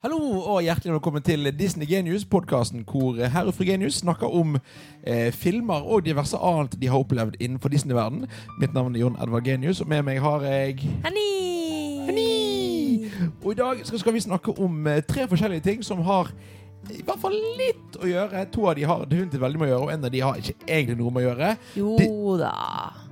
Hallo og hjertelig velkommen til Disney Genius, podkasten hvor herr og fru Genius snakker om eh, filmer og diverse annet de har opplevd innenfor Disney-verden. Mitt navn er Jon Edvard Genius, og med meg har jeg Henny! Henny! Og i dag skal, skal vi snakke om eh, tre forskjellige ting som har i hvert fall litt å gjøre. To av de har definitivt veldig med å gjøre, og en av de har ikke egentlig noe med å gjøre. Jo da.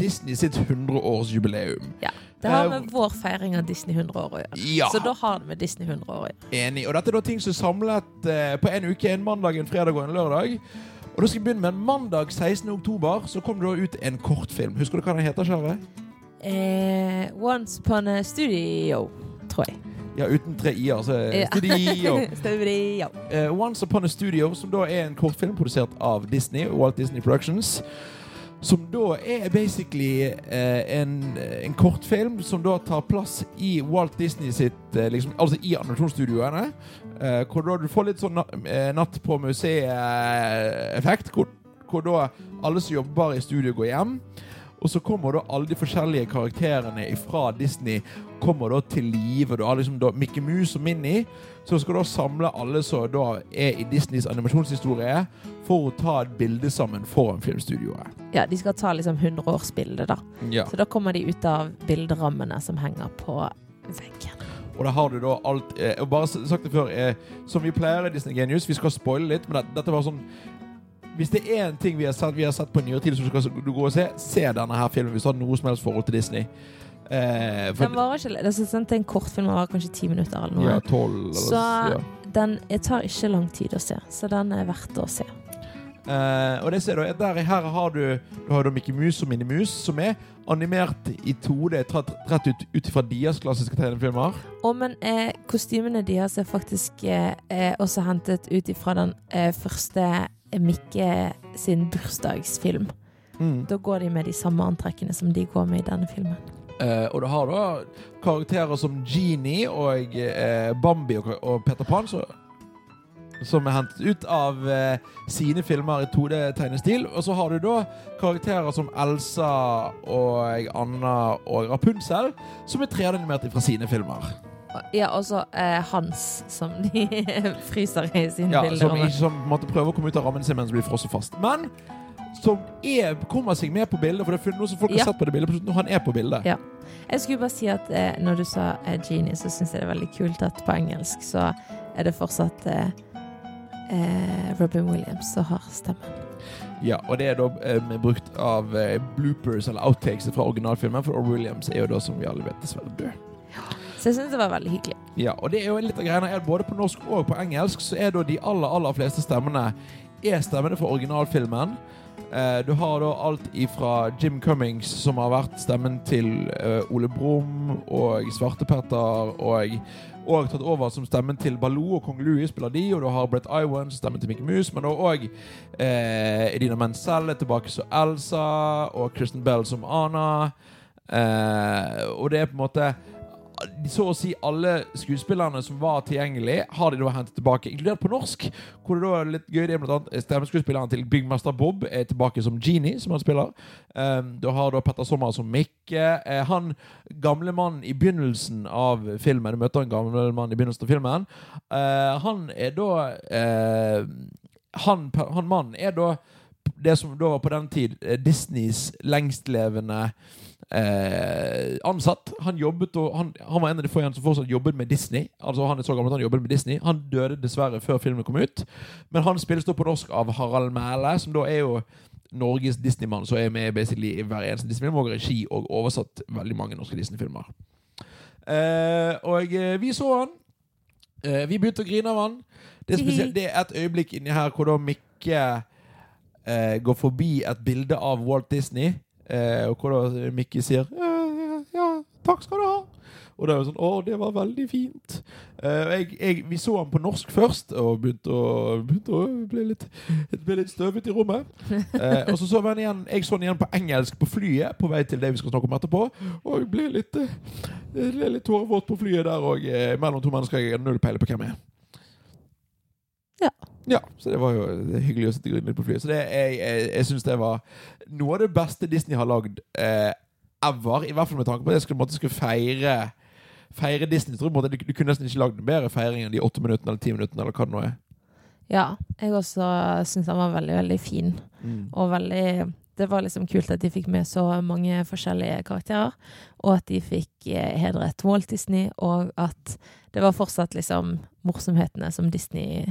Disney sitt 100-årsjubileum. Ja. Det har Eh, med vår feiring av Disney 100 år å gjøre. Ja. Så da har det med Disney 100 år å gjøre. Enig. Og dette er da ting som er samlet eh, på en uke. En mandag, en fredag og en lørdag. Og da skal vi begynne med en mandag 16. oktober. Så kom det da ut en kortfilm. Husker du hva den heter, kjære? Eh, Once upon a studio, tror jeg. Ja, uten tre i-er. Så Ja. Studio. studio. Eh, Once Upon a Studio, som da er en kortfilm produsert av Disney, Walt Disney Productions. Som da er basically eh, en, en kortfilm som da tar plass i Walt Disney sitt eh, liksom, Altså i animasjonsstudioene. Eh, hvor da du får litt sånn na eh, Natt på museet-effekt. Hvor, hvor da alle som jobber i studio, går hjem. Og så kommer da alle de forskjellige karakterene fra Disney kommer da til live. Du har liksom da Mickey Mouse og Minnie. Så skal da samle alle som da er i Disneys animasjonshistorie, for å ta et bilde sammen foran filmstudioet. Ja, de skal ta liksom 100-årsbildet, da. Ja. Så da kommer de ut av bilderammene som henger på veggen. Og da har du da alt eh, Bare sagt det før, eh, som vi pleier i Disney Genius, vi skal spoile litt, men det, dette var sånn hvis det er en ting vi har sett, vi har sett på nyere tid som du skal du gå og se, se denne her filmen hvis du har noe som helst forhold til Disney. Eh, for, Den varer ikke det er sant, det er en kortfilm over kanskje ti minutter eller noe. ja, 12 eller Så ja. den tar ikke lang tid å se, så den er verdt å se. Eh, og det ser du, der her har du, du har Mickey Mouse og Minnie Mouse, som er animert i 2D, tatt rett ut, ut fra deres klassiske tegnefilmer. Og men eh, kostymene deres er faktisk eh, eh, også hentet ut ifra den eh, første Mikke sin bursdagsfilm. Mm. Da går de med de samme antrekkene som de går med i denne filmen. Eh, og du har da karakterer som Genie og eh, Bambi og, og Peter Pan, så, som er hentet ut av eh, sine filmer i 2D-tegnestil. Og så har du da karakterer som Elsa og Anna og Rapunzel, som er 3D-animert fra sine filmer. Ja, også eh, Hans, som de fryser i sine Ja, bilder. som, ikke, som måtte prøve å komme ut av rammen sin, men som blir frosset fast. Men som er, kommer seg med på bildet, for det er noe som folk Ja. har sett på det bildet. Når han er på bildet. Ja. Jeg skulle bare si at eh, når du sa eh, Genie, så syns jeg det er veldig kult at på engelsk så er det fortsatt eh, eh, Robin Williams som har stemmen. Ja, og det er da eh, brukt av eh, bloopers eller outtakes fra originalfilmen, for Or Williams er jo da, som vi alle vet, dessverre død. Så jeg syns det var veldig hyggelig. Ja, og det er jo litt av greiene her. både på norsk og på engelsk så er da de aller, aller fleste stemmene er stemmene for originalfilmen. Eh, du har da alt ifra Jim Cummings, som har vært stemmen til eh, Ole Brumm og Svartepetter, og, og tatt over som stemmen til Baloo og Kong Louie spiller de, og du har Brett Iwan stemmen til Mickey Mouse, men òg eh, Edina Menzel er tilbake som Elsa, og Kristen Bell som Anna. Eh, og det er på en måte så å si alle skuespillerne som var tilgjengelig, har de da hentet tilbake, inkludert på norsk. Hvor det da er litt gøy det blant annet stemmeskuespilleren til Byggmester Bob er tilbake som Genie, som han spiller. Um, du har da Petter Sommer som Mikke. Uh, han gamle mannen i begynnelsen av filmen, du møter en gammel mann i begynnelsen av filmen, Uh, han er da uh, Han, han mannen er da det som da var på den tid eh, Disneys lengstlevende eh, ansatt. Han jobbet og han, han var en av de få igjen som fortsatt jobbet med Disney. Altså Han er så gammel at han jobbet med Disney Han døde dessverre før filmen kom ut. Men han spilles da på norsk av Harald Mæle, som da er jo Norges Disney-mann, som er med basically i hver eneste Disney-film, og regi og oversatt veldig mange norske Disney-filmer. Eh, og eh, vi så han. Eh, vi begynte å grine av han. Det er, spesielt, det er et øyeblikk inni her hvor da Mikke eh, går forbi et bilde av Walt Disney, eh, og hvor da Mikke sier ja, ja, ja, takk skal du ha. Og det er jo sånn Å, det var veldig fint. Eh, jeg, jeg, vi så han på norsk først, og begynte å, begynte å bli litt, ble litt støvet i rommet. Eh, og så så vi han igjen Jeg så han igjen på engelsk på flyet, på vei til det vi skal snakke om etterpå. Og jeg ble litt, eh, ble litt tårevåt på flyet der òg, eh, mellom to mennesker jeg har null peiling på hvem jeg er. Ja. Ja, så det var jo hyggelig å sitte grunnet på flyet. Så det, jeg, jeg, jeg syns det var noe av det beste Disney har lagd eh, ever. I hvert fall med tanke på at jeg skulle, skulle feire feire Disney. Jeg tror måtte, Du, du kunne nesten ikke lagd en bedre feiring enn de åtte minuttene eller ti minuttene. eller hva det nå er. Ja, jeg også syns han var veldig, veldig fin. Og veldig Det var liksom kult at de fikk med så mange forskjellige karakterer. Og at de fikk eh, hedret Walt Disney, og at det var fortsatt liksom morsomhetene som Disney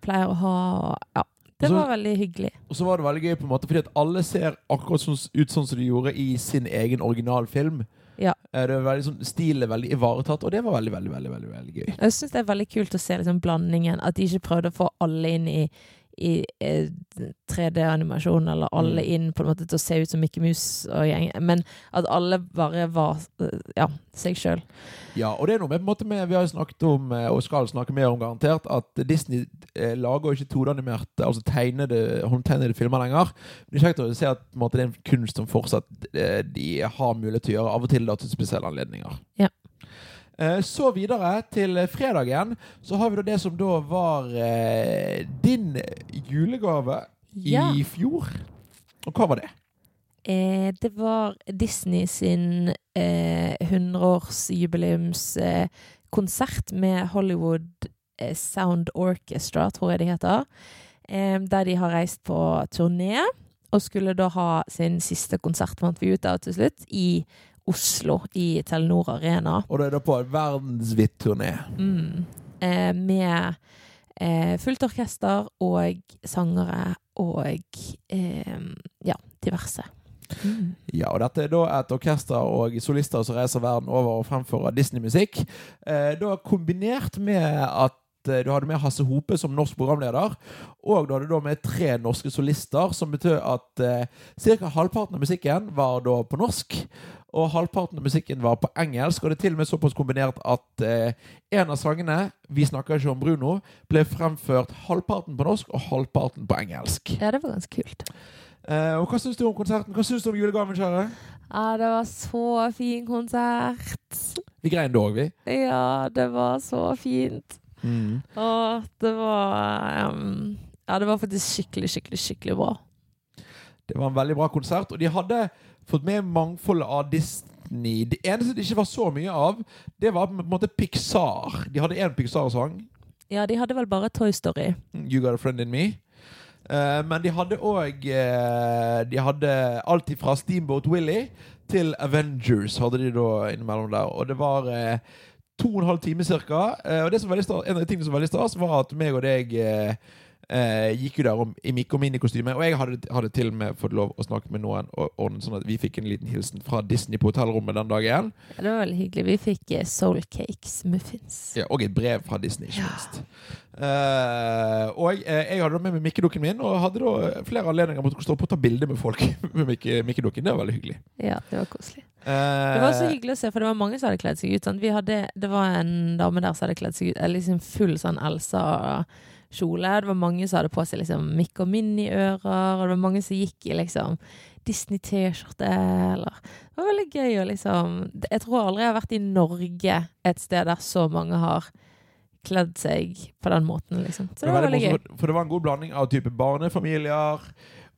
pleier å ha. Og, ja, det Så- var veldig hyggelig. Og så var det veldig gøy på en måte fordi at alle ser akkurat sånn, ut sånn som de gjorde i sin egen originalfilm. Ja. Eh, Det var veldig sånn, Stilen er veldig ivaretatt, og det var veldig veldig, veldig, veldig, veldig gøy. Jeg syns det er veldig kult å se liksom blandingen. At de ikke prøvde å få alle inn i, i eh, 3D-animasjon, eller alle Mm. inn på en måte til å se ut som Mickey Mouse og gjeng. Men at alle bare var eh, ja, seg sjøl. Ja, og det er noe med, på en måte med Vi har jo snakket om, eh, og skal snakke mer om garantert, at Disney eh, lager jo ikke 2D-animerte, altså tegnede, håndtegnede filmer lenger. Det er kjekt å se at måte, det er en kunst som fortsatt eh, de har mulighet til å gjøre, av og til da til spesielle anledninger. Ja. Eh, Så videre til fredagen, så har vi da det som da var eh, din julegave Ja. i fjor. Og hva var det? Eh, det var Disney sin eh, 100-årsjubileumskonsert eh, med Hollywood eh, Sound Orchestra, tror jeg det heter. Eh, der de har reist på turné, og skulle da ha sin siste konsert, fant vi ut av til slutt, i Oslo, i Telenor Arena. Og det er da på en verdensvidt turné. Mm. Eh, med eh, fullt orkester og sangere og eh, ja, diverse. Mm. Ja, og dette er da et orkester og solister som reiser verden over og fremfører Disney-musikk. Eh, da kombinert med at du hadde med Hasse Hope som norsk programleder, og du hadde da med tre norske solister, som betød at eh, ca. halvparten av musikken var da på norsk, og halvparten av musikken var på engelsk. Og det er til og med såpass kombinert at eh, en av sangene, 'Vi snakker ikke om Bruno', ble fremført halvparten på norsk og halvparten på engelsk. Ja, det var ganske kult. Eh, og hva syns du om konserten? Hva syns du om julegaven, kjære? Ja, det var så fin konsert. Vi grein det òg, vi. Ja, det var så fint. Og det var um, Ja, det var faktisk skikkelig, skikkelig, skikkelig bra. Det var en veldig bra konsert, og de hadde fått med mangfoldet av Disney. Det eneste det ikke var så mye av, det var på en måte Pixar. De hadde én Pixar-sang, Ja, de hadde vel bare Toy Story. You Got a Friend In Me. Uh, men de hadde òg De hadde alt fra Steamboat Willie til Avengers hadde de da innimellom der. Og det var eh, to og en halv time cirka. Eh, og det som var veldig stas, en av de tingene som var veldig stas, var at meg og deg eh, eh, gikk jo der om, i Mikko Minikostyme. Og jeg hadde, hadde til og med fått lov å snakke med noen, og, ordnet sånn at vi fikk en liten hilsen fra Disney på hotellrommet den dagen. Ja, det var veldig hyggelig. Vi fikk eh, Soul Cakes muffins. Ja, og et brev fra Disney, ikke Ja. minst. Eh, og eh, jeg hadde da med meg mikkedukken min, og hadde da flere anledninger mot å stå på og ta bilde med folk med Mikke- Mikke-dukken. Det var veldig hyggelig. Ja, det var koselig. Eh, Det var så hyggelig å se, for det var mange som hadde kledd seg ut. Vi hadde, det var en dame der som hadde kledd seg ut liksom full sånn Elsa-kjole. Det var mange som hadde på seg liksom Mikke og Minnie-ører, og det var mange som gikk i liksom Disney-T-skjorte. eller Det var veldig gøy å liksom Jeg tror aldri jeg har vært i Norge et sted der så mange har kledd seg på den måten, liksom. Så det var veldig gøy. For det var en god blanding av type barnefamilier,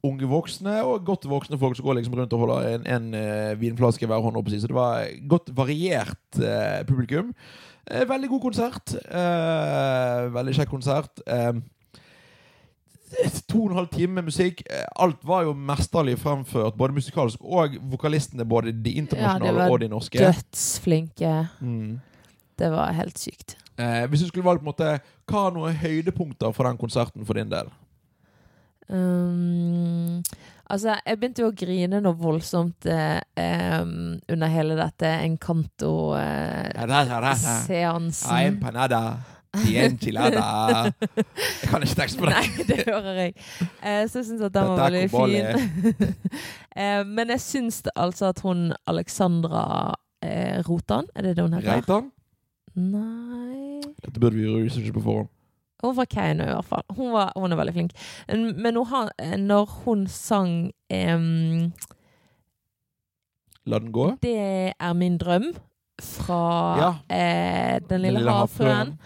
unge voksne og godt voksne folk som går liksom rundt og holder en, en uh, vinflaske i hver hånd. Så det var godt variert uh, publikum. Uh, veldig god konsert. Veldig kjekk konsert. To og en halv time med musikk. Alt var jo mesterlig fremført, både musikalsk og vokalistene. Både de internasjonale ja, og de norske. Dødsflinke. Mm. Det var helt sykt. Eh, hvis du skulle valgt på en måte Hva er noen høydepunkter for den konserten for din del? Um, altså, jeg begynte jo å grine noe voldsomt eh, um, under hele dette Encanto-seansen. da, da, da, da. Ay, empanada. Y enchilada. Jeg kan ikke tekst på det. Nei, det hører jeg. Eh, så jeg syns at den var veldig fin. eh, men jeg syns altså at hun Alexandra eh, Rotan, er det det hun heter? Reitan? Nei Dette burde vi researche på forhånd. Hun var Keiino, i hvert fall. Hun, var, hun er veldig flink. Men hun har, når hun sang um, La den gå. 'Det er min drøm' fra Ja. eh, Den lille, havfruen.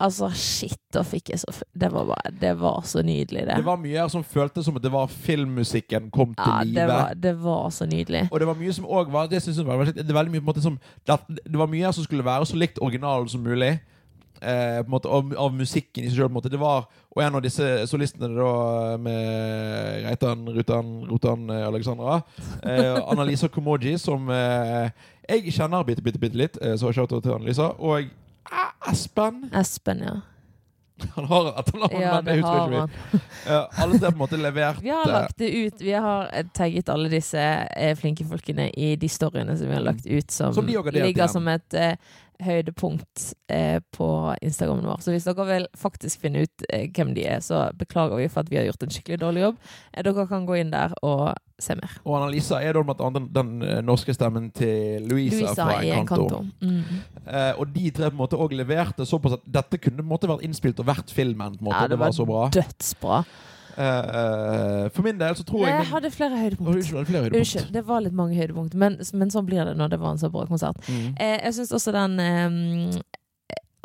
Altså, shit, da fikk jeg så Det var bare Det var så nydelig, det. Det var mye her som føltes som at det var filmmusikken kom til ja, live. det var, det var så nydelig. Og det var mye som òg var Det synes jeg var Det mye på en måte som Det, det var mye her som skulle være så likt originalen som mulig. Eh, på en måte av, av musikken i seg sjøl. Det var Og en av disse solistene da med Reitan, Rutan, Rutan eh, Alexandra, eh, Annalisa Komoji, som eh, jeg kjenner bitte, bitte, bitte litt, eh, så shout-out til Analisa. Og Espen Espen, ja. Han har et etternavn, Ja, men det husker ikke. Eh, alle tre på en måte levert Vi har lagt det ut. Vi har tagget alle disse flinke folkene i de storyene som vi har lagt ut, som, Som ligger igjen. som et høydepunkt eh, på Instagramen vår. Så hvis dere vil faktisk finne ut eh, hvem de er, så beklager vi for at vi har gjort en skikkelig dårlig jobb. Eh, dere kan gå inn der og se mer. Og Annalisa er da blant annet den, den eh, norske stemmen til Louisa, Louisa fra en Encanto. Encanto. Mm. Eh, og de tre på en måte òg leverte såpass at dette kunne på en måte vært innspilt og vært filmen. på en måte. Ja, det, var så bra. dødsbra. Eh, for min del så tror jeg jeg hadde flere høydepunkt. Unnskyld, flere høydepunkt. Unnskyld, det var litt mange høydepunkt, men, men sånn blir det når det var en så bra konsert. Mm. Uh, jeg syns også den um,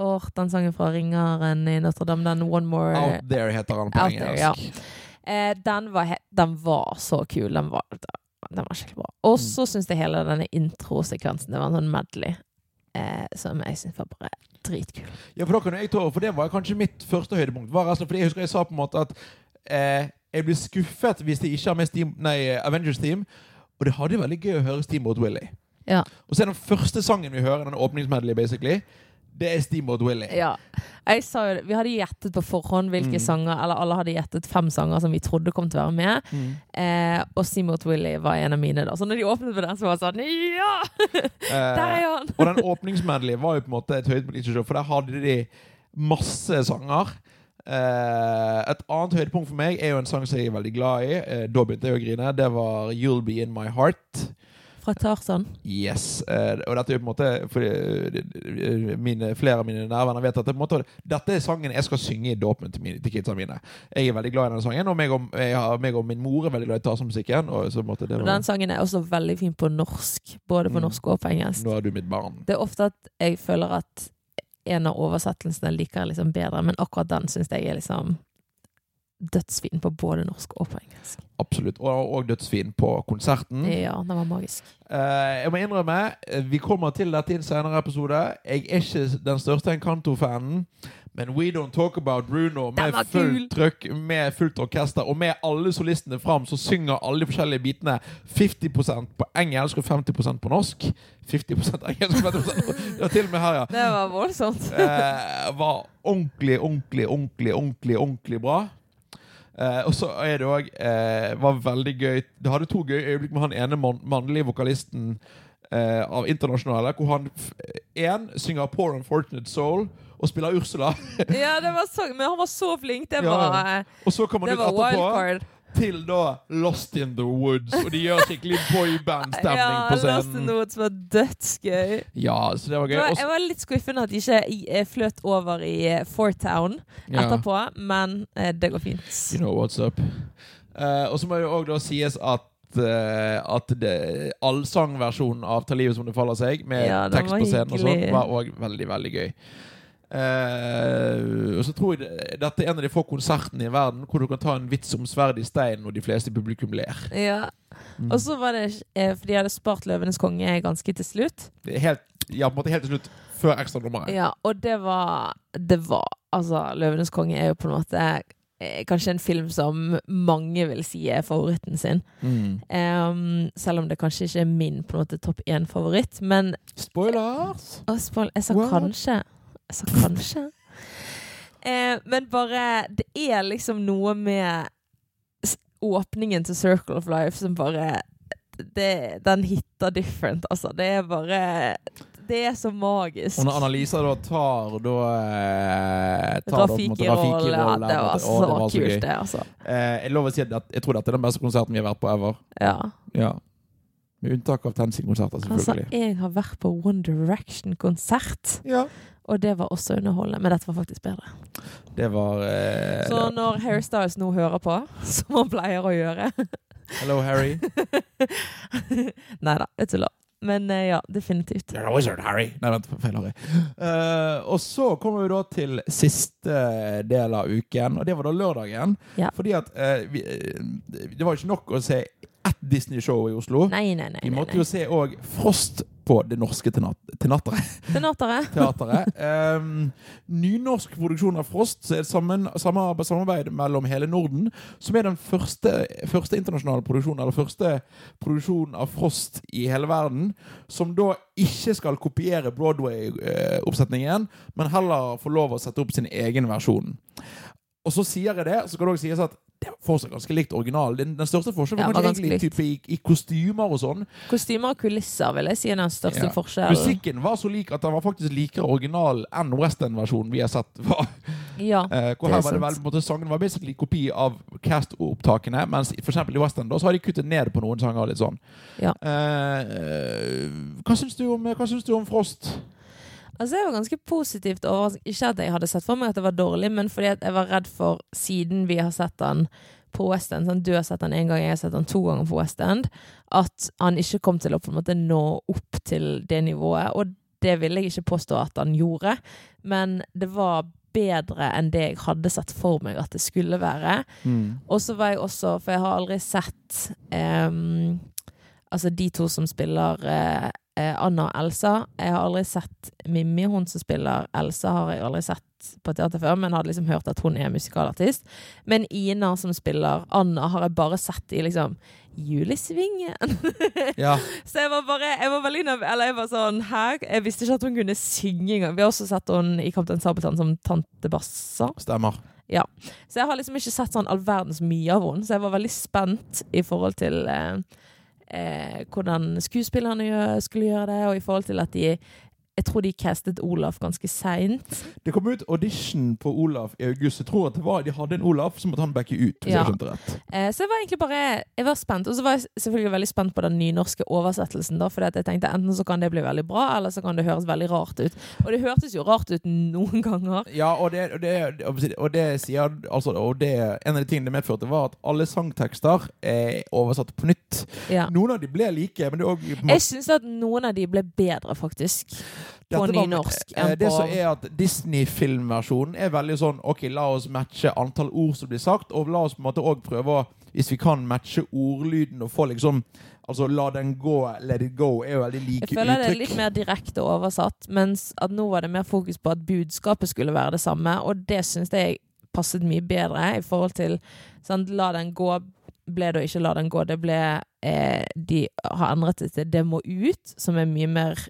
Åh, den sangen fra Ringeren i Notre-Dame, den One More Out There heter den på engelsk. Ja. eh, den, var den var så kul. Den var, den var skikkelig bra. Og Mm. så syns jeg hele denne introsekvensen Det var en sånn medley eh, som jeg syns var bare dritkul. Ja, for da kan jeg ta For det var kanskje mitt første høydepunkt. Var altså, fordi jeg husker jeg sa på en måte at eh, jeg blir skuffet hvis de ikke har med Steam, nei, Avengers Team. Og det hadde veldig gøy å høre Steamboat Willy. Ja. Og så er den første sangen vi hører, den åpningsmedley, basically, det er Steamboat Willy. Ja. Vi hadde gjettet på forhånd hvilke Mm. sanger Eller alle hadde gjettet fem sanger som vi trodde kom til å være med. Mm. Eh, og Steamboat Willy var en av mine. da Så når de åpnet på den, så var det sånn Ja! Der Eh, er han! og den åpningsmedley var jo på en måte et høydepunkt, for der hadde de masse sanger. Eh, et annet høydepunkt for meg er jo en sang som jeg er veldig glad i. Uh, da begynte jeg å grine. Det var 'You'll Be In My Heart'. Fra Tarzan. Yes. Uh, og dette er på en måte fordi mine, Flere av mine nærvenner vet at det, måte, dette er sangen jeg skal synge i dåpen til, til kidsa mine. Jeg er veldig glad i denne sangen, og meg og, jeg meg og min mor er veldig glad i Tarzan-musikken. Og Og den sangen er også veldig fin på norsk. Både på Mm. norsk og på engelsk. Nå er du mitt barn. Det er ofte at jeg føler at en av oversettelsene liker jeg liksom bedre, men akkurat den syns jeg er liksom dødsfin på både norsk og på engelsk. Absolutt. Og, og dødsfin på konserten. Ja, den var magisk. Eh, jeg må innrømme, eh, vi kommer til dette i en senere episode. Jeg er ikke den største Encanto-fanen. Men We Don't Talk About Bruno med fullt trøkk, med fullt orkester og med alle solistene fram, så synger alle de forskjellige bitene 50% på engelsk og 50% på norsk. 50 engelsk og 50 norsk. Det var til og med her, ja. Det var voldsomt. Eh, var ordentlig, ordentlig, ordentlig, ordentlig, ordentlig bra. Eh, og så er det òg eh, Var veldig gøy Det hadde to gøye øyeblikk med han ene mann, mannlige vokalisten eh, av internasjonale, hvor han én synger 'Poor Unfortunate Soul' og spiller Ursula. Ja, det var så, men han var så flink. Det var, ja. Og så kommer han ut etterpå wildcard. til da 'Lost in the Woods', og de gjør skikkelig boyband-stemning Ja, på Lost in the Woods var dødsgøy. Ja, så det var gøy. Det var, jeg var litt skuffende at de ikke eh, fløt over i Fortown Fort Town ja. etterpå, men eh, det går fint. You know what's up. Uh, og så må det òg da sies at uh, at allsangversjonen av 'Ta livet som det faller seg', med Ja, tekst på scenen og sånt, var òg veldig, veldig gøy. Eh, og så tror jeg det, dette er en av de få konsertene i verden hvor du kan ta en vits om sverdet i steinen, og de fleste publikum ler. Ja. Mm. Og så var det eh, For de hadde spart 'Løvenes konge' ganske til slutt. Helt, ja, på en måte helt til slutt, før ekstranummeret. Ja, og det var Det var Altså, 'Løvenes konge' er jo på en måte eh, kanskje en film som mange vil si er favoritten sin. Mm. Em, selv om det kanskje ikke er min på en måte topp én-favoritt. Men Spoilers! Å, spoil, jeg sa What? kanskje. Sa kanskje. Eh, men bare Det er liksom noe med åpningen til Circle of Life som bare det, Den hitter different, altså. Det er bare Det er så magisk. Og når Annalisa da tar da eh, tar da på en måte Rafiki-roll. Ja, det var å, så, det var så kult, gøy. det, altså. Eh, jeg lover å si at jeg tror dette er den beste konserten vi har vært på ever. Ja. Ja. Med unntak av Tenzing-konserter, Altså, selvfølgelig. jeg har vært på One Direction-konsert, ja. og det var også underholdende. Men dette var faktisk bedre. Det var eh, Så det- når Harry Styles nå hører på, som han pleier å gjøre Hello, Harry. Nei da, jeg tuller. Men eh, ja, definitivt. You're a wizard, Harry. Nei, vent, feil Harry. Uh, og så kommer vi da til siste del av uken, og det var da lørdagen. Ja. Fordi at uh, vi, eh, det var ikke nok å se ett Disney-show i Oslo. Nei, nei, nei. Vi måtte jo se òg Frost på Det Norske. Teateret. teateret. Um, nynorsk produksjon av Frost, så er et sammen, samarbeid, samarbeid mellom hele Norden, som er den første, første internasjonale produksjonen, eller første produksjonen av Frost i hele verden, som da ikke skal kopiere Broadway-oppsetningen, men heller få lov å sette opp sin egen versjon. Og så sier jeg det, så kan det også sies at det var fortsatt ganske likt originalen. Den, den største forskjellen Ja, var var ganske egentlig type i, i kostymer og sånn. Kostymer og kulisser vil jeg si er den største Ja. forskjellen. Musikken var så lik at den var faktisk likere original enn western-versjonen vi har sett. var. Ja, Eh, hvor Det er her var det vel, måte, Sangene var basically kopi av cast-opptakene, mens for eksempel i western da, så har de kuttet ned på noen sanger. litt sånn. Ja. Eh, eh, hva syns du, du om Frost? Altså Jeg var ganske positivt overrasket. Ikke at jeg hadde sett for meg at det var dårlig, men fordi jeg var redd for, siden vi har sett den på West End, sånn, du har sett den én gang, jeg har sett den to ganger på West End, at han ikke kom til å på en måte nå opp til det nivået. Og det vil jeg ikke påstå at han gjorde, men det var bedre enn det jeg hadde sett for meg at det skulle være. Og så var jeg også, for jeg har aldri sett um, Altså de to som spiller eh, Anna og Elsa. Jeg har aldri sett Mimmi, hun som spiller Elsa, har jeg aldri sett på teater før, men hadde liksom hørt at hun er musikalartist. Men Ina som spiller Anna, har jeg bare sett i liksom Julesvingen. Ja. Så jeg var bare Jeg var veldig nervøs. Eller jeg var sånn Hæ? Jeg visste ikke at hun kunne synge engang. Vi har også sett henne i Kaptein Sabeltann som tante Bassa. Stemmer. Ja. Så jeg har liksom ikke sett sånn all verdens mye av henne, så jeg var veldig spent i forhold til eh, eh, hvordan skuespillerne skulle gjøre det, og i forhold til at de Jeg tror de castet Olaf ganske seint. Det kom ut audition på Olaf i august. Jeg tror at det var, de hadde en Olaf, så måtte han backe ut. Ja. jeg. Eh, så jeg var egentlig bare Jeg var spent. Og så var jeg selvfølgelig veldig spent på den nynorske oversettelsen, at jeg tenkte enten så kan det bli veldig bra, eller så kan det høres veldig rart ut. Og det hørtes jo rart ut noen ganger. Ja, og det, og det, og det sier altså, og det, En av de tingene det medførte, var at alle sangtekster er oversatt på nytt. Ja. Noen av de ble like, men det òg Jeg syns at noen av de ble bedre, faktisk. På nynorsk eh, enn Det på som er at Disney-filmversjonen er veldig sånn Ok, la oss matche antall ord som blir sagt, og la oss på en måte òg prøve å Hvis vi kan matche ordlyden og få liksom Altså la den gå, let it go, er jo veldig like uttrykk. Jeg føler det er litt mer direkte oversatt, mens at nå var det mer fokus på at budskapet skulle være det samme, og det syns jeg passet mye bedre i forhold til sånn, La den gå ble det å ikke la den gå. Det ble eh, De har endret det til 'det må ut', som er mye mer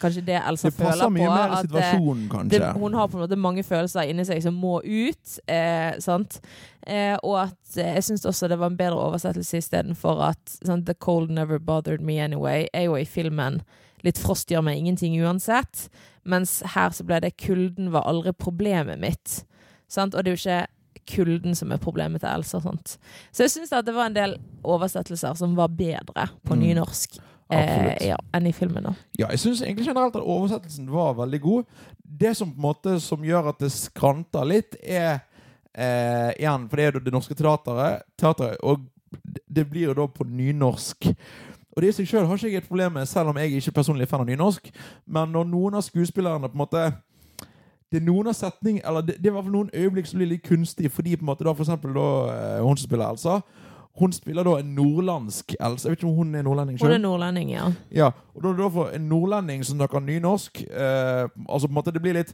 Kanskje det Elsa Det føler på. at, eh, det, hun har på en måte mange følelser inni seg som må ut. Eh, sant? Eh, og at eh, jeg syns også det var en bedre oversettelse istedenfor at sant, 'The cold never bothered me anyway' er jo i filmen litt frost gjør meg ingenting uansett. Mens her så ble det 'kulden var aldri problemet mitt'. Sant? Og det er jo ikke kulden som er problemet til Elsa. Sant? Så jeg syns det var en del oversettelser som var bedre på Mm. Eh, ja, enn i filmen. da Ja, jeg syns egentlig generelt at oversettelsen var veldig god. Det som på en måte som gjør at det skranter litt, er eh, igjen For det er jo det norske teateret, teateret og det blir jo da på nynorsk. Og det i seg sjøl har ikke jeg et problem med, selv om jeg ikke personlig er fan av nynorsk. Men når noen av skuespillerne på en måte det er noen av setning, eller det, det er i hvert fall noen øyeblikk som blir litt kunstige, fordi på en måte da for eksempel da, eh, hun som spiller Elsa, hun spiller da en nordlandsk Elsa. Jeg vet ikke om hun er nordlending Hun er nordlending, ja. Ja, og da er det da for en nordlending som snakker nynorsk eh, Altså på en måte det blir litt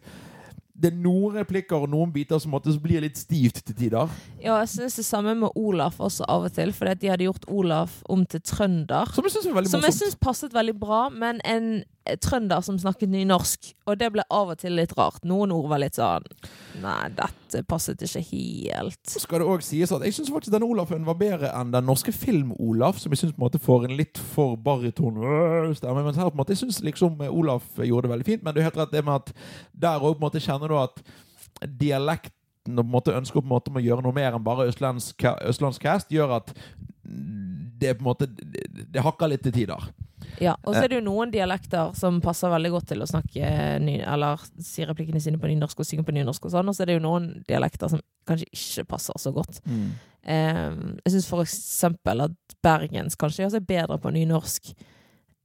Det er noen replikker og noen biter som blir litt stivt til tider. Ja, jeg syns det samme med Olaf også av og til, fordi at de hadde gjort Olaf om til trønder. Som jeg syns passet veldig bra, men en trønder som snakket nynorsk. Og det ble av og til litt rart. Noen ord var litt sånn Nei, dette passet ikke helt. Skal det også sies at Jeg syns faktisk denne Olafen var bedre enn den norske Film-Olaf, som jeg syns på en måte får en litt for bariton øh. Mens her på en måte Jeg syns liksom Olaf gjorde det veldig fint, men du har helt rett det med at der òg på en måte kjenner du at dialekten og på en måte ønsker på en måte å gjøre noe mer enn bare østlandsk, østlandsk cast, gjør at det på en måte det hakker litt til tider. Ja, Og så er det jo noen dialekter som passer veldig godt til å snakke ny, Eller si replikkene sine på nynorsk og synge på nynorsk og sånn. Og så er det jo noen dialekter som kanskje ikke passer så godt. Eh, jeg syns for eksempel at bergens kanskje seg bedre på nynorsk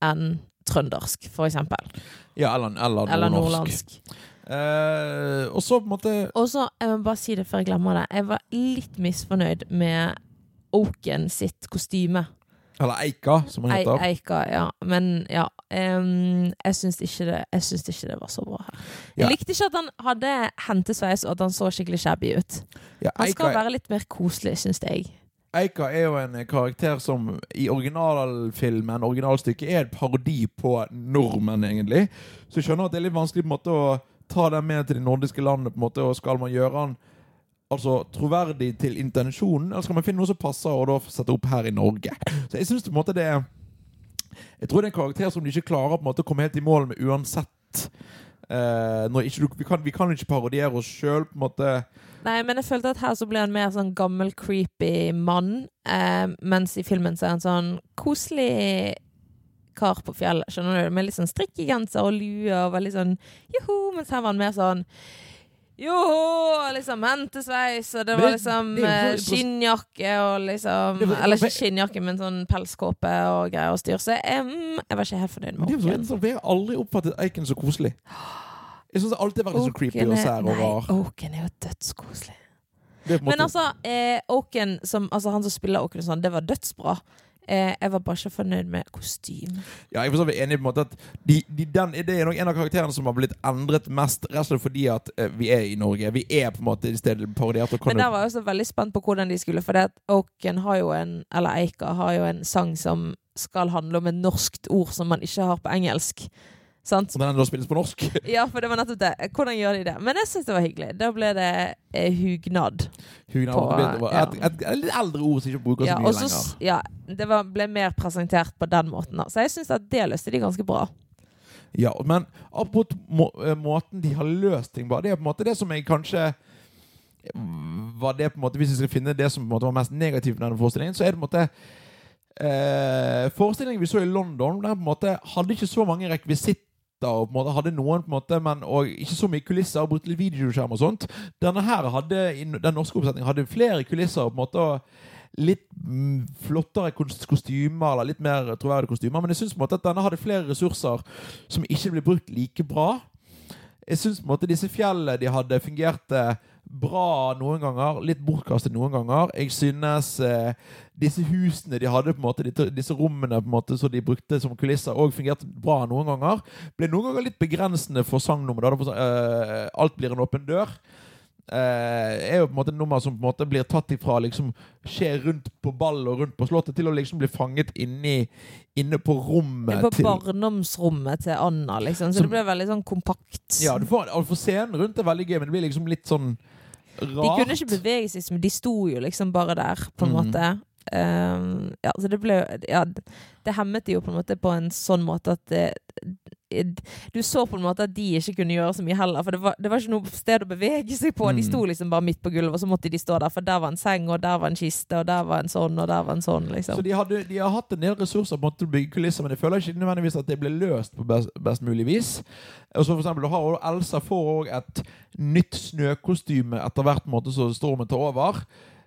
enn trøndersk, for eksempel. Ja, eller, eller, Eller nordnorsk. Eh, og så på en måte Og så, jeg må bare si det før jeg glemmer det, jeg var litt misfornøyd med Oaken sitt kostyme. Eller Eika, som han heter. Eika, ja. Men ja. Um, jeg syns ikke, det- jeg syns ikke det var så bra her. Jeg Ja. likte ikke at han hadde hentesveis, og at han så skikkelig shabby ut. Ja, Han skal være litt mer koselig, syns jeg. Eika er jo en karakter som i originalfilmen, originalstykket, er en parodi på nordmenn, egentlig. Så jeg skjønner at det er litt vanskelig på en måte å ta den med til de nordiske landene, på en måte, og skal man gjøre han altså, troverdig til intensjonen, eller skal man finne noe som passer, og da sette opp her i Norge? Så jeg synes på en måte det Jeg tror det er en karakter som de ikke klarer på en måte å komme helt i mål med uansett. Uh, ikke, vi, kan, vi kan ikke parodiere oss sjøl, på en måte. Nei, men jeg følte at her så ble han mer sånn gammel, creepy mann. uh, mens i filmen så er han sånn koselig kar på fjellet, skjønner du? Med litt sånn strikkegenser og lue og veldig sånn joho. Mens her var han mer sånn Joho! Liksom hentesveis, og det var liksom eh, skinnjakke og liksom Eller ikke skinnjakke, men sånn pelskåpe og greier å styre seg. jeg, mm, jeg var ikke helt fornøyd med Åken. interessant, Jeg har aldri oppfattet Eiken så koselig. Jeg syns alltid har vært så creepy og sær og rar. Åken er jo dødskoselig. Men altså, eh, Oaken, som, altså han som spiller Åken sånn, det var dødsbra. Eh, jeg var bare ikke fornøyd med kostymet. Ja, jeg er så enig på en måte at de, de, den, Det er nok en av karakterene som har blitt endret mest, rett og slett fordi at eh, vi er i Norge. Vi er på en måte i stedet parodiert. Men der var jeg også veldig spent på hvordan de skulle, for det at Oaken har jo en, eller Eika har jo en sang som skal handle om et norskt ord som man ikke har på engelsk. Sant? Og den da spilles på norsk. Ja, for det var nettopp det. Hvordan gjør de det? Men jeg syns det var hyggelig. Da ble det eh, hugnad. Hugnad. På, Det var et, et, et litt eldre ord som ikke bruker Ja, så mye også, lenger. ja, det var, ble mer presentert på den måten. Da. Så jeg syns at det løste de ganske bra. Ja, men apropos må, eh, måten de har løst ting på, det er på en måte det som jeg kanskje var det på en måte Hvis jeg skal finne det som på en måte var mest negativt med denne forestillingen, så er det på en måte eh, Forestillingen vi så i London, der på en måte hadde ikke så mange rekvisitter. Og på en måte hadde noen på en måte Men og ikke så mye kulisser og brukte litt videoskjerm og sånt. Denne her hadde Den norske oppsetningen hadde flere kulisser på en måte og litt mm, flottere kostymer, eller litt mer troverdige kostymer. Men jeg syns at denne hadde flere ressurser som ikke ble brukt like bra. Jeg syns disse fjellene de hadde, fungerte bra noen ganger, litt bortkastet noen ganger. Jeg synes eh, disse husene de hadde, på en måte, disse, rommene på en måte, som de brukte som kulisser, òg fungerte bra noen ganger. Ble noen ganger litt begrensende for sangnummeret. da, eh, alt blir en åpen dør. Eh, er jo på en måte et nummer som på en måte blir tatt ifra liksom skjer rundt på ball og rundt på slottet, til å liksom bli fanget inni, inne på rommet På til barndomsrommet til Anna, liksom. Så Som- det blir veldig sånn kompakt. Ja, du får, altså, for scenen rundt er veldig gøy, men det blir liksom litt sånn rart. De kunne ikke bevege seg, men de sto jo liksom bare der, på en Mm. måte. Um, ja, så det ble Ja, det hemmet de jo på en måte på en sånn måte at det, Du så på en måte at de ikke kunne gjøre så mye heller, for det var, det var ikke noe sted å bevege seg på. De Mm. sto liksom bare midt på gulvet, og så måtte de stå der, for der var en seng, og der var en kiste, og der var en sånn, og der var en sånn, Så liksom. de, hadde, de har hatt en del ressurser på å bygge kulisser, men jeg føler ikke nødvendigvis at det ble løst på best, best mulig vis. Og så for eksempel, du har Elsa får òg et nytt snøkostyme etter hvert måte så stormen tar over.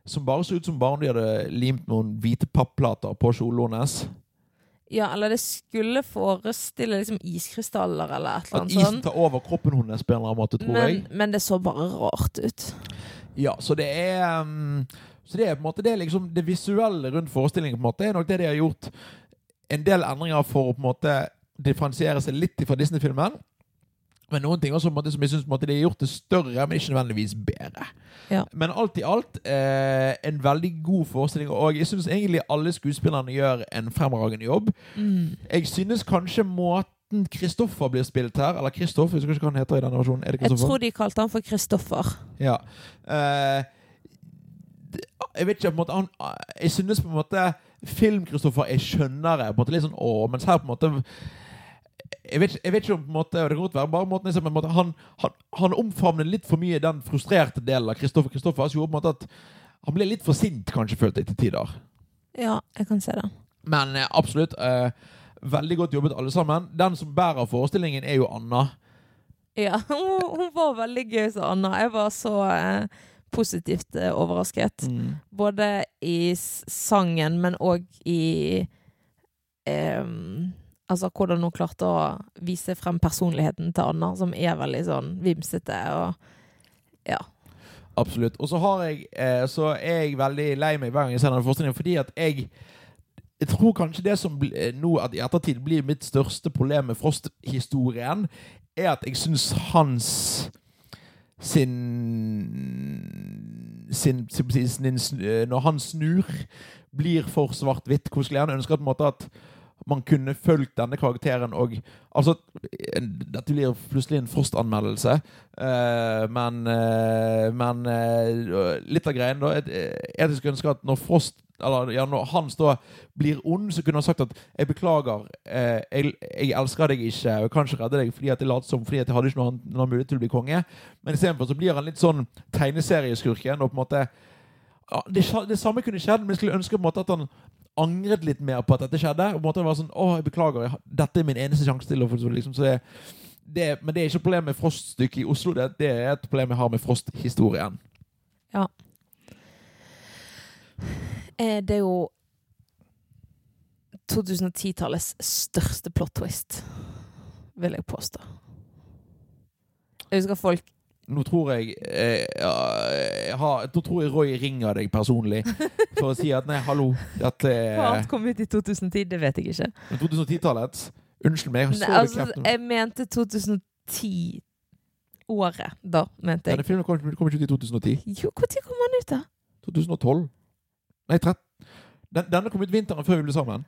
Som bare så ut som bare om de hadde limt noen hvite papplater på kjolen hennes. Ja, eller det skulle forestille liksom iskrystaller eller et eller At isen tar over kroppen hennes på en eller annen måte, tror Men, jeg. men det så bare rart ut. Ja, så det er um, Så det er på en måte det, liksom, det visuelle rundt forestillingen på en måte er nok det de har gjort en del endringer for å på en måte differensiere seg litt fra Disney-filmen. Men noen ting også måte, som jeg måte de har gjort det større, men ikke nødvendigvis bedre. Ja. Men alt i alt eh, en veldig god forestilling, og jeg syns egentlig alle skuespillerne gjør en fremragende jobb. Mm. Jeg synes kanskje måten Kristoffer blir spilt her, eller Kristoff, jeg husker ikke hva han heter i denne versjonen. Er Jeg tror de kalte han for Kristoffer. Ja. Eh, jeg vet ikke, på en måte han, Jeg synes på en måte Film-Kristoffer er skjønnere. På en måte litt sånn å, mens her på en måte jeg vet, jeg vet ikke om på en måte Det kan godt være bare måten liksom, måte, han, han, han omfavner litt for mye den frustrerte delen av Kristoffer Kristoffer. Som gjorde på en måte at han ble litt for sint, kanskje, følte jeg til tider. Ja, jeg kan se det. Men eh, absolutt. Eh, veldig godt jobbet, alle sammen. Den som bærer forestillingen, er jo Anna. Ja, hun, hun var veldig gøy, sa Anna. Jeg var så eh, positivt eh, overrasket. Både i sangen, men òg i em, Altså hvordan hun klarte å vise frem personligheten til Anna, som er veldig sånn vimsete og Ja. Absolutt. Og så jeg eh, Så er jeg veldig lei meg hver gang jeg ser denne forestillingen, fordi at jeg jeg tror kanskje det som eh, nå at i ettertid blir mitt største problem med Frost-historien, er at jeg syns hans sin sin, sin, sin, sin eh, Når han snur, blir for svart-hvitt. Hvordan skulle gjerne ønske at, på en måte, at man kunne fulgt denne karakteren og Altså, dette blir plutselig en Frost-anmeldelse, eh, men, uh, men uh, litt av greien da Jeg skulle ønske at når Frost eller ja, når Hans da blir ond, så kunne han sagt at 'jeg beklager, jeg, jeg elsker deg ikke, og jeg kan ikke redde deg fordi at jeg lot som fordi at jeg hadde ikke noen, noen mulighet til å bli konge'. Men istedenfor så blir han litt sånn tegneserieskurken, og på en måte ja, det, det samme kunne skjedd, men jeg skulle ønske på en måte at han angret litt mer på at dette skjedde. Og på en måte var sånn 'Å, jeg beklager, dette er min eneste sjanse til å få liksom, så det, det, Men det er ikke et problem med Frost-stykket i Oslo, det, det er et problem jeg har med Frost-historien. Ja. Det er jo 2010-tallets største plot twist, vil jeg påstå. Jeg husker folk Nå tror jeg eh, ja, ha, Nå tror jeg Roy ringer deg personlig for å si at nei, hallo, dette Hva er annet kom ut i 2010, det vet jeg ikke. 2010-tallet? Unnskyld meg, jeg Nei, altså, jeg mente 2010-året, da, mente jeg. Denne filmen kom, kom ikke ut i 2010. Jo, når kom den ut, da? 2012. Nei, 13. Den, denne kom ut vinteren før vi ble sammen.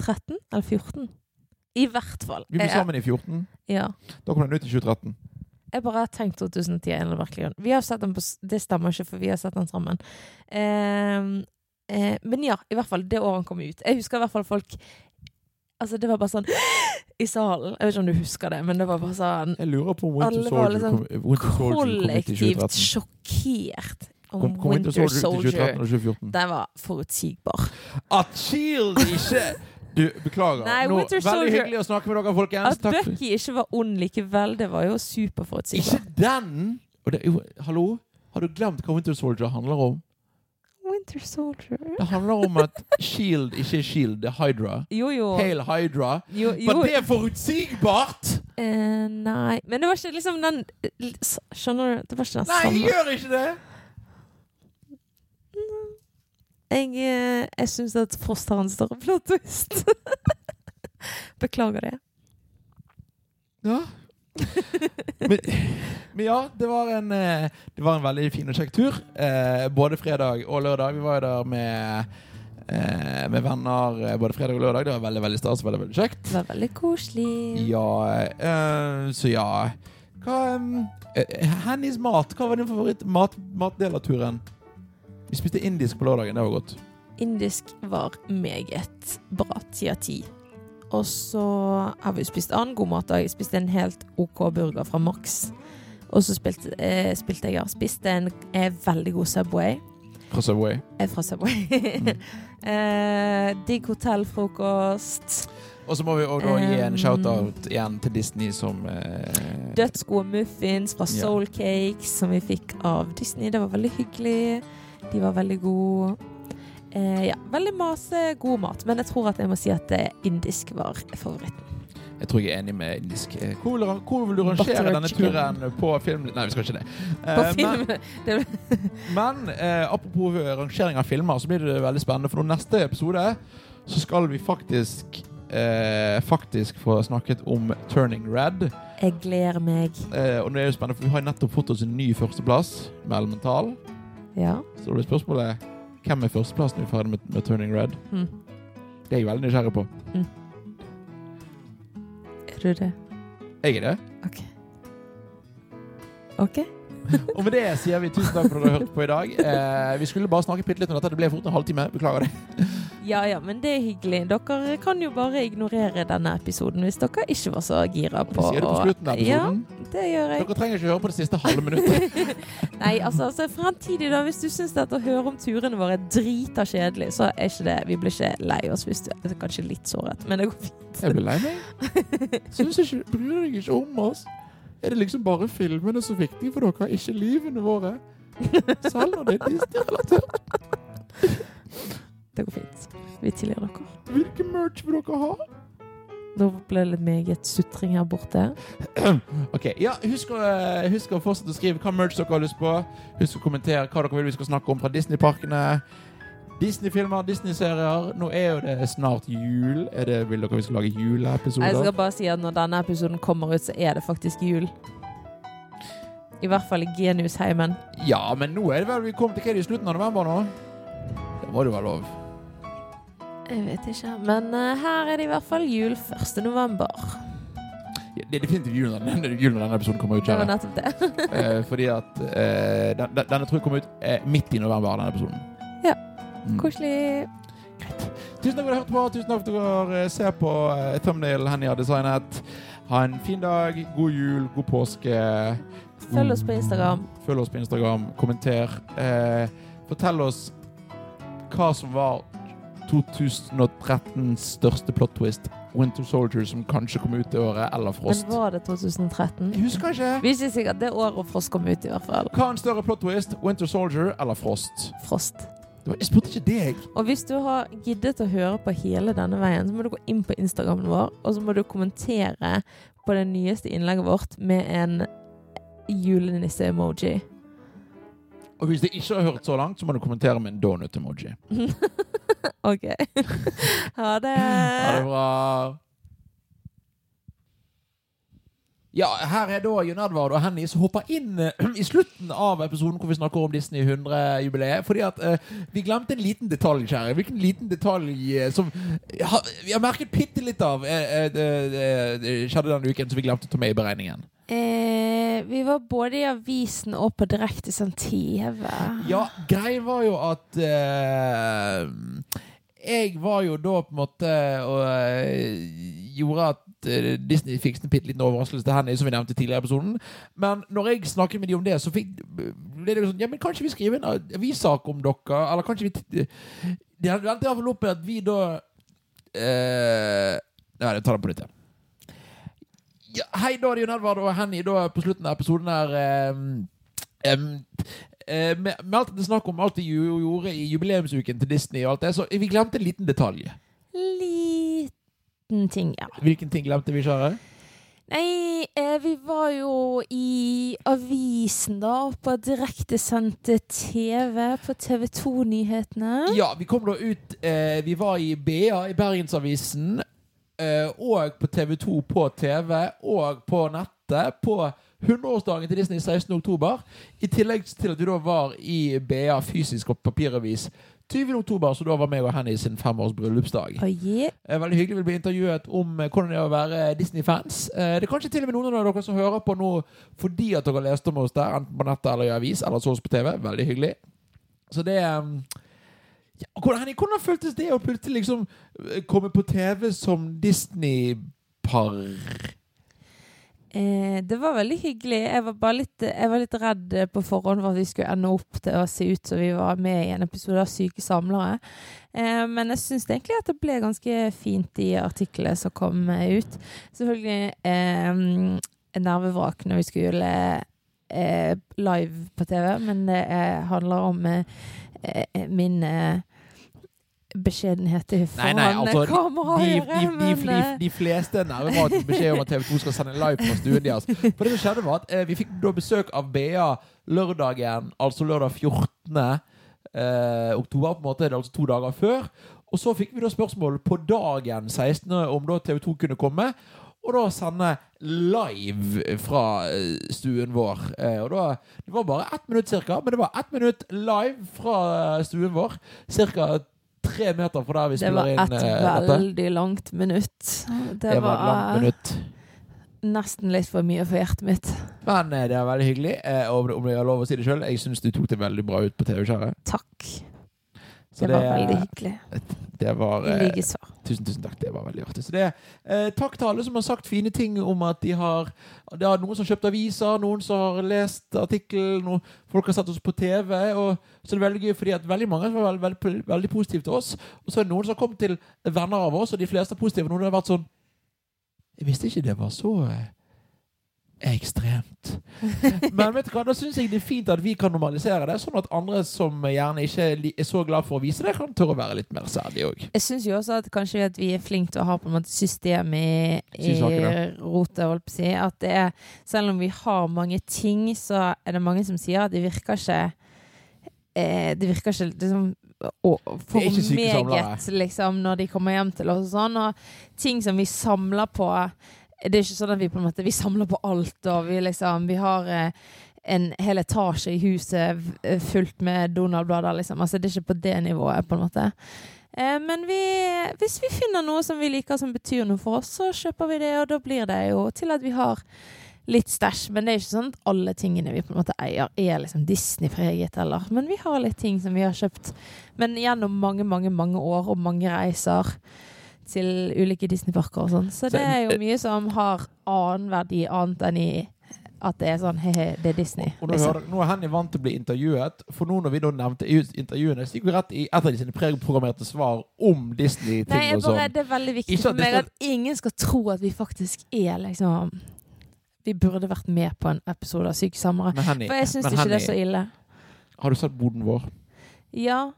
13 eller 14? I hvert fall. Vi ble Jeg- sammen i 14. Ja. Da kom den ut i 2013. Jeg bare har tenkt 2010 en eller annen grunn. Vi har sett den på Det stemmer ikke, for vi har sett den sammen. Ehm, eh, men ja, i hvert fall det året han kom ut. Jeg husker i hvert fall folk Altså, det var bare sånn i salen. Jeg vet ikke om du husker det, men det var bare sånn Jeg lurer på om Winter Soldier liksom kom, Winter Soldier kom ut i kollektivt sjokkert om Kom, kom Winter Soldier ut Soldier. 2013 og 2014? Den var forutsigbar. At Shield ikke Du, beklager. Nei, Nå, veldig Soldier- hyggelig å snakke med dere, folkens. At Takk Bucky ikke var ond likevel, det var jo superforutsigbart. Ikke den! Det, jo, hallo? Har du glemt hva Winter Soldier handler om? Winter Soldier Det handler om at Shield ikke er Shield, det er Hydra. Jo, jo. Hail Hydra. jo, jo. Men det forutsigbart?! Uh, nei Men det var ikke liksom den Skjønner du? Det var ikke den Nei, samme. gjør ikke det! Jeg, eh, jeg syns at Frost har en større plot twist. Beklager det. Ja. men, men ja, det var, en, eh, det var en veldig fin og kjekk tur. Eh, både fredag og lørdag. Vi var jo der med, eh, med venner eh, både fredag og lørdag. Det var veldig veldig stas. Veldig, veldig kjekt. Det var veldig koselig. Ja eh, Så ja. Hva Hennys mat. Hva var din favoritt mat, matdel av turen? Vi spiste indisk på lørdagen. Det var godt. Indisk var meget bra. Ti av ti. Og så har vi spist annen god mat. Jeg spiste en helt OK burger fra Max. Og så spilte, eh, spilte jeg og spiste en eh, veldig god Subway. Fra Subway. Eh, fra Subway. eh, digg hotellfrokost. Og så må vi også gi en shout-out igjen til Disney som eh, Dødsgode muffins fra. Soul Cakes som vi fikk av Disney. Det var veldig hyggelig. De var veldig gode. Eh, ja, veldig masse god mat, men jeg tror at jeg må si at eh, indisk var favoritten. Jeg tror jeg er enig med indisk. Eh, Hvor vil, du- hvor vil du rangere denne turen på film... Nei, vi skal ikke det. På Eh, film Men, men eh, apropos rangering av filmer, så blir det veldig spennende. For nå neste episode så skal vi faktisk eh, faktisk få snakket om Turning Red. Jeg gleder meg. Eh, og det er jo spennende, for vi har nettopp fått oss en ny førsteplass med Elemental. Ja. Så blir spørsmålet hvem er førsteplass når vi ferdig med, med Turning Red? Mm. Det er jeg veldig nysgjerrig på. Er du det? Jeg er det. OK. OK. Og med det sier vi tusen takk for at dere har hørt på i dag. Eh, vi skulle bare snakke bitte litt om dette. Det ble fort en halvtime. Beklager det. Ja ja, men det er hyggelig. Dere kan jo bare ignorere denne episoden hvis dere ikke var så gira på å sier det på slutten av Ja, det gjør jeg. Dere trenger ikke høre på det siste halve minuttet. Nei, altså, altså fremtidig da, hvis du syns at å høre om turene våre er drita kjedelig, så er ikke det Vi blir ikke lei oss hvis du er kanskje litt såret, men det går fint. Jeg blir lei meg. Syns ikke, Bryr deg ikke om oss? Er det liksom bare filmene som er viktige for dere, ikke livene våre? Selv når det er Disney-relatert. Det går fint. Vi tilgir dere. Hvilken merch vil dere ha? Nå ble det litt meget sutring her borte. Ok, ja, husk å, husk å fortsette å skrive hva merch dere har lyst på. Husk å kommentere hva dere vil vi skal snakke om fra Disney-parkene. Disney-filmer, Disney-serier. Nå er jo det snart jul. Er det, vil dere vi skal lage juleepisoder? Jeg skal bare si at når denne episoden kommer ut, så er det faktisk jul. I hvert fall i Geniusheimen. Ja, men nå er det vel vi kom til hva er det i slutten av november nå? Det må det være lov. Jeg vet ikke. Men uh, her er det i hvert fall jul 1. november. Ja, Det er definitivt jul når denne, jul når denne episoden kommer ut. Det var nettopp det. Eh, fordi at eh, den, den- denne tror jeg kommer ut eh, midt i november, denne episoden. Ja. Mm. Greit. Tusen takk for at du hørte på. Tusen takk for at dere ser på uh, thumbnail Henny har designet. Ha en fin dag, god jul, god påske. Følg oss på Instagram. Følg oss på Instagram. Kommenter. Eh, fortell oss hva som var 2013s største plot twist. Winter Soldier, som kanskje kom ut det året, eller Frost. Men var det 2013? Jeg husker ikke. Vi er ikke sikkert det året Frost kom ut, i hvert fall. Hva er en større plot twist? Winter Soldier eller Frost? Frost. Jeg spurte ikke deg. Og hvis du har giddet å høre på hele denne veien, så må du gå inn på Instagramen vår, og så må du kommentere på det nyeste innlegget vårt med en julenisse-emoji. Og hvis du ikke har hørt så langt, så må du kommentere med en donut-emoji. OK. Ha det. Ha det bra. Ja, her er da Jon Edvard og Henny som hopper inn eh, i slutten av episoden hvor vi snakker om Disney 100-jubileet. Fordi at eh, vi glemte en liten detalj, kjære. Hvilken liten detalj eh, som ha, vi har merket bitte litt av eh, eh, skjedde denne uken, som vi glemte å ta med i beregningen. Eh, vi var både i avisen og på direktesendt TV. Ja, greien var jo at eh, Jeg var jo da på en måte og eh, gjorde at eh, Disney fikk en bitte liten overraskelse til Henny, som vi nevnte tidligere i episoden. Men når jeg snakket med de om det, så fikk, ble det jo sånn Ja, men kanskje vi skriver en avissak om dere? Eller kanskje vi De endte iallfall opp med at vi da eh, Nei, jeg tar det på nytt igjen. Ja, hei, da er det Jon Edvard og Henny på slutten av episoden her. eh, eh, med, alt det snakk om alt de gjorde i jubileumsuken til Disney, og alt det, så vi glemte en liten detalj. Liten ting, ja. Hvilken ting glemte vi, kjære? Nei, eh, vi var jo i avisen, da. På direktesendte TV på TV 2-nyhetene. Ja, vi kom da ut eh, Vi var i BA, i Bergensavisen, eh, og på TV2 på TV, og på nettet på 100-årsdagen til Disney 16. oktober. I tillegg til at vi da var i BA fysisk og papiravis 20. oktober, så da var meg og Henny sin femårs bryllupsdag. Oh, yeah. Eh, Veldig hyggelig å bli intervjuet om eh, hvordan det er å være Disney-fans. Eh, Det er kanskje til og med noen av dere som hører på nå fordi at dere leste om oss der, enten på nettet eller i avis, eller så oss på TV. Veldig hyggelig. Så det ja, hvordan, Henning, hvordan føltes det å plutselig liksom komme på TV som Disney-par? Eh, det var veldig hyggelig. Jeg var bare litt, jeg var litt redd eh, på forhånd for at vi skulle ende opp til å se ut som vi var med i en episode av Syke samlere. Eh, men jeg syns egentlig at det ble ganske fint, i artiklene som kom eh, ut. Selvfølgelig eh, nervevrak når vi skulle eh, live på TV, men det handler om min beskjedenhet i nei, altså, kommer å gjøre de, de, de, eh, de fleste nerver har beskjed om at TV 2 skal sende live fra stuen deres. For det som skjedde var at eh, Vi fikk da besøk av BA lørdagen, altså lørdag 14. Eh, oktober. på en måte, det er altså to dager før. Og så fikk vi da spørsmål på dagen 16. om da TV 2 kunne komme. Og da sende live fra eh, stuen vår. Eh, og da, Det var bare ett minutt cirka, men det var ett minutt live fra eh, stuen vår. Cirka tre meter fra der vi spiller inn inn Det var dette. veldig langt minutt. Det, Det var et langt var minutt. nesten litt for mye for hjertet mitt. Men eh, det er veldig hyggelig. Eh, og om du har lov å si det sjøl, jeg syns du tok det veldig bra ut på TV, kjære. Takk. Så Det var veldig hyggelig. det var eh, Likeså. Tusen, tusen takk. Det var veldig artig. Så det, eh, takk til alle som har sagt fine ting om at de har Det er noen som har kjøpt aviser, noen som har lest artikkel, noen, folk har sett oss på TV. Og så er veldig gøy fordi at veldig mange var veldig, veldig, veldig positive til oss. Og så er det noen som har kommet til venner av oss, og de fleste er positive. Noen har vært sånn Jeg visste ikke det var så eh, ekstremt. Men vet du hva, da syns jeg det er fint at vi kan normalisere det, sånn at andre som gjerne ikke er er så glad for å vise det, kan tørre å være litt mer særlige òg. Jeg syns jo også at kanskje at vi er flinke til å ha på en måte system i, i rotet, holdt på å si. At det er, selv om vi har mange ting, så er det mange som sier at det virker ikke eh, Det virker ikke liksom for er meget, liksom, når de kommer hjem til oss og sånn. Og ting som vi samler på Det er ikke sånn at vi på en måte Vi samler på alt, og vi liksom Vi har eh, en hel etasje i huset eh, fullt med Donald-blader, liksom. Altså, det er ikke på det nivået, på en måte. Eh, Men vi, hvis vi finner noe som vi liker som betyr noe for oss, så kjøper vi det, og da blir det jo til at vi har litt stæsj. Men det er ikke sånn at alle tingene vi på en måte eier, er liksom Disney-preget heller. Men vi har litt ting som vi har kjøpt. Men gjennom mange, mange, mange år og mange reiser til ulike Disney-parker og sånn. Så det er jo mye som har annen verdi annet enn i at det er sånn he-he, det er Disney. Og nå, Liksom. hører, nå er Henny vant til å bli intervjuet, for nå når vi da nevnte intervjuene, så gikk vi rett i et av de sine preprogrammerte svar om Disney-ting og sånn sånn. det er veldig viktig for meg skal- at ingen skal tro at vi faktisk er liksom Vi burde vært med på en episode av Syke samere. Men Henny, For jeg syns ikke ikke det er så ille. har du sett boden vår? Ja,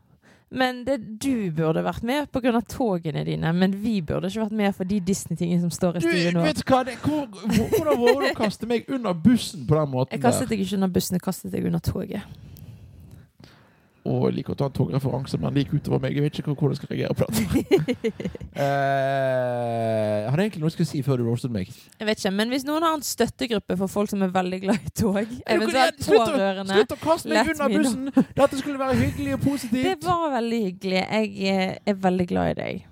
men det, du burde vært med pga. togene dine. Men vi burde ikke vært med for de Disney-tingene som står i stuen nå. vet du hva? Det, hvor- hvordan våger du å kaste meg under bussen på den måten Jeg kastet deg ikke under bussen, jeg kastet deg under toget. Og liker å ta en togreferanse, men like utover meg. Jeg vet ikke hvordan jeg skal reagere på det. uh, hadde egentlig noe jeg skulle si før du roastet meg. Jeg vet ikke, Men hvis noen har en støttegruppe for folk som er veldig glad i tog, eventuelt Slutt å- pårørende Slutt å kaste meg under bussen! Dette skulle være hyggelig og positivt. Det var veldig hyggelig. Jeg eh, er veldig glad i deg.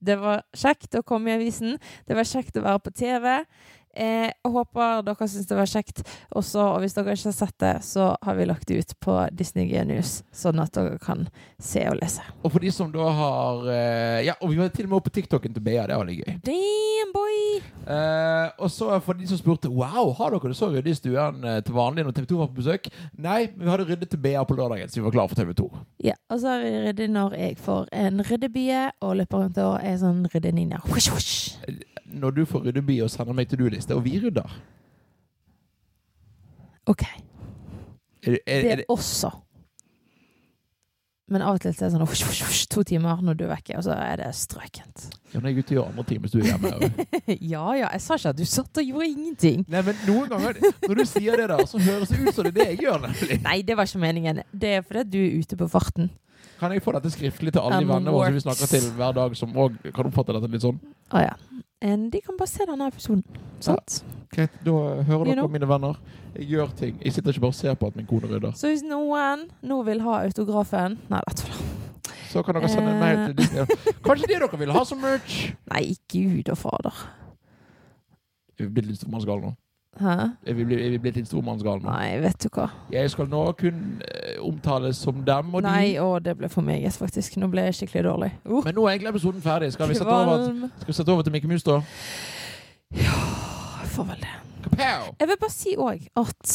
Det var kjekt å komme i avisen. Det var kjekt å være på TV. Eh, jeg håper dere syns det var kjekt også. Og hvis dere ikke har sett det, så har vi lagt det ut på Disney Genius, sånn at dere kan se og lese. Og for de som da har eh, Ja, og vi var til og med oppe på TikToken til Bea. Det var litt gøy. Damn, boy! Eh, og så for de som spurte Wow, har dere det så ryddig i stuen eh, til vanlig når TV2 var på besøk? Nei, men vi hadde ryddet til Bea på lørdagen, så vi var klare for TV2. Ja, og så har vi ryddet når jeg får en ryddebie og løper rundt og er sånn ryddeninja. Når du får ryddebi og sender meg til du-liste, og vi rydder OK. er, er, Det er, også. Men av og til er det sånn husk, husk, husk, to timer når du er vekke, og så er det strøkent. Ja, men jeg er ute i andre ting hvis du er hjemme. ja ja, jeg sa ikke at du satt og gjorde ingenting. Nei, men noen ganger når du sier det der, så høres det ut som det er det jeg gjør, nemlig. Nei, det var ikke meningen. Det er fordi du er ute på farten. Kan jeg få dette skriftlig til alle de vennene våre som vi snakker til hver dag, som òg kan oppfatte dette litt sånn? Å ja. En, de kan bare se denne episoden. Sant? Greit, da hører You dere, know. mine venner. Jeg gjør ting. Jeg sitter ikke bare og ser på at min kone rydder. Så hvis noen nå vil ha autografen Nei, vet du. Så kan dere sende en mail til Disney. Kanskje det dere vil ha som merch? Nei, gud og fader. Jeg blir litt mannsgal nå? Hæ? Er vi, blitt- er vi blitt litt stormannsgale nå? Nei, vet du hva. Jeg skal nå kun eh, omtales som dem og Nei, de. å, det ble for meget, faktisk. Nå ble jeg skikkelig dårlig. Uh, Men nå er egentlig episoden ferdig. Skal vi sette over, kvalm. skal vi sette over til Mikke Mus, da? Ja, jeg får vel det. Kapow! Jeg vil bare si òg at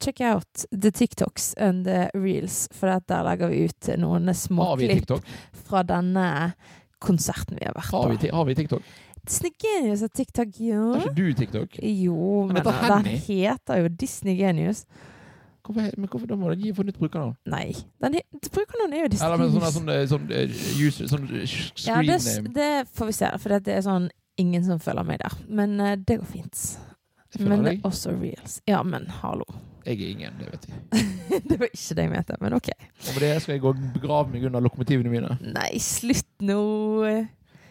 Check out the TikToks and the reels, for der legger vi ut noen små Har vi klipp TikTok? fra denne konserten vi har vært Har vi, på. ti- har vi TikTok? Disney Genius er TikTok, jo. Har ikke du TikTok? Jo, Men men er den heter jo Disney Genius. Hvorfor, men hvorfor da må du gi for nytt brukernavn? Nei, den he brukernavnet er jo Disney Eller men sånn, Genius. sånn, eh, sånn, eh, user, sånn screen sh- ja, det, det får vi se, for det er sånn ingen som følger meg der. Men eh, det går fint. Men det er også reels. Ja, men hallo. Jeg er ingen, det vet jeg. det var ikke det jeg mente, men OK. Og med det skal jeg gå og begrave meg under lokomotivene mine. Nei, slutt nå.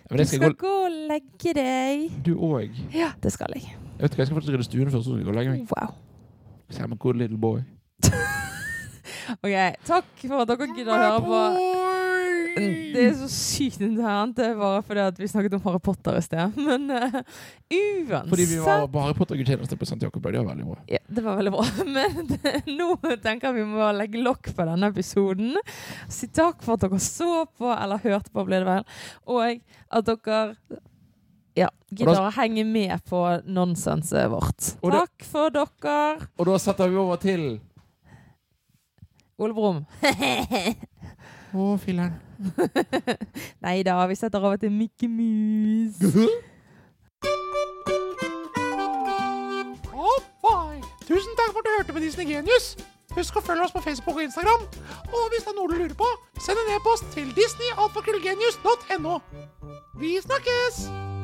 Du det skal skal gå gå og legge deg. Du òg. Ja, det skal jeg. Jeg vet ikke, jeg skal faktisk rydde stuen først, så skal jeg gå og legge meg. Wow. Så I'm a good little boy. Ok, takk for at dere gidder å høre på. Det er så sykt internt. Det er bare fordi at vi snakket om Harry Potter i sted. Men uh, uansett Fordi vi var på Harry Potter-gudstjeneste på St. Jakob Det var veldig bra. ja, Det var veldig bra. Men det, nå tenker jeg vi må legge lokk på denne episoden. Si takk for at dere så på, eller hørte på, blir det vel. Og at dere ja, gidder å henge med på nonsenset vårt. Da- Takk for dere. Og da setter vi over til Ole Brumm. Å, filler'n. Nei da, vi setter over til Mikke Mus. Tusen takk for at du hørte på Disney Genius. Husk å følge oss på Facebook og Instagram. Og hvis det er noe du lurer på, send en e-post til disneyalfakrøllgenius.no. Vi snakkes!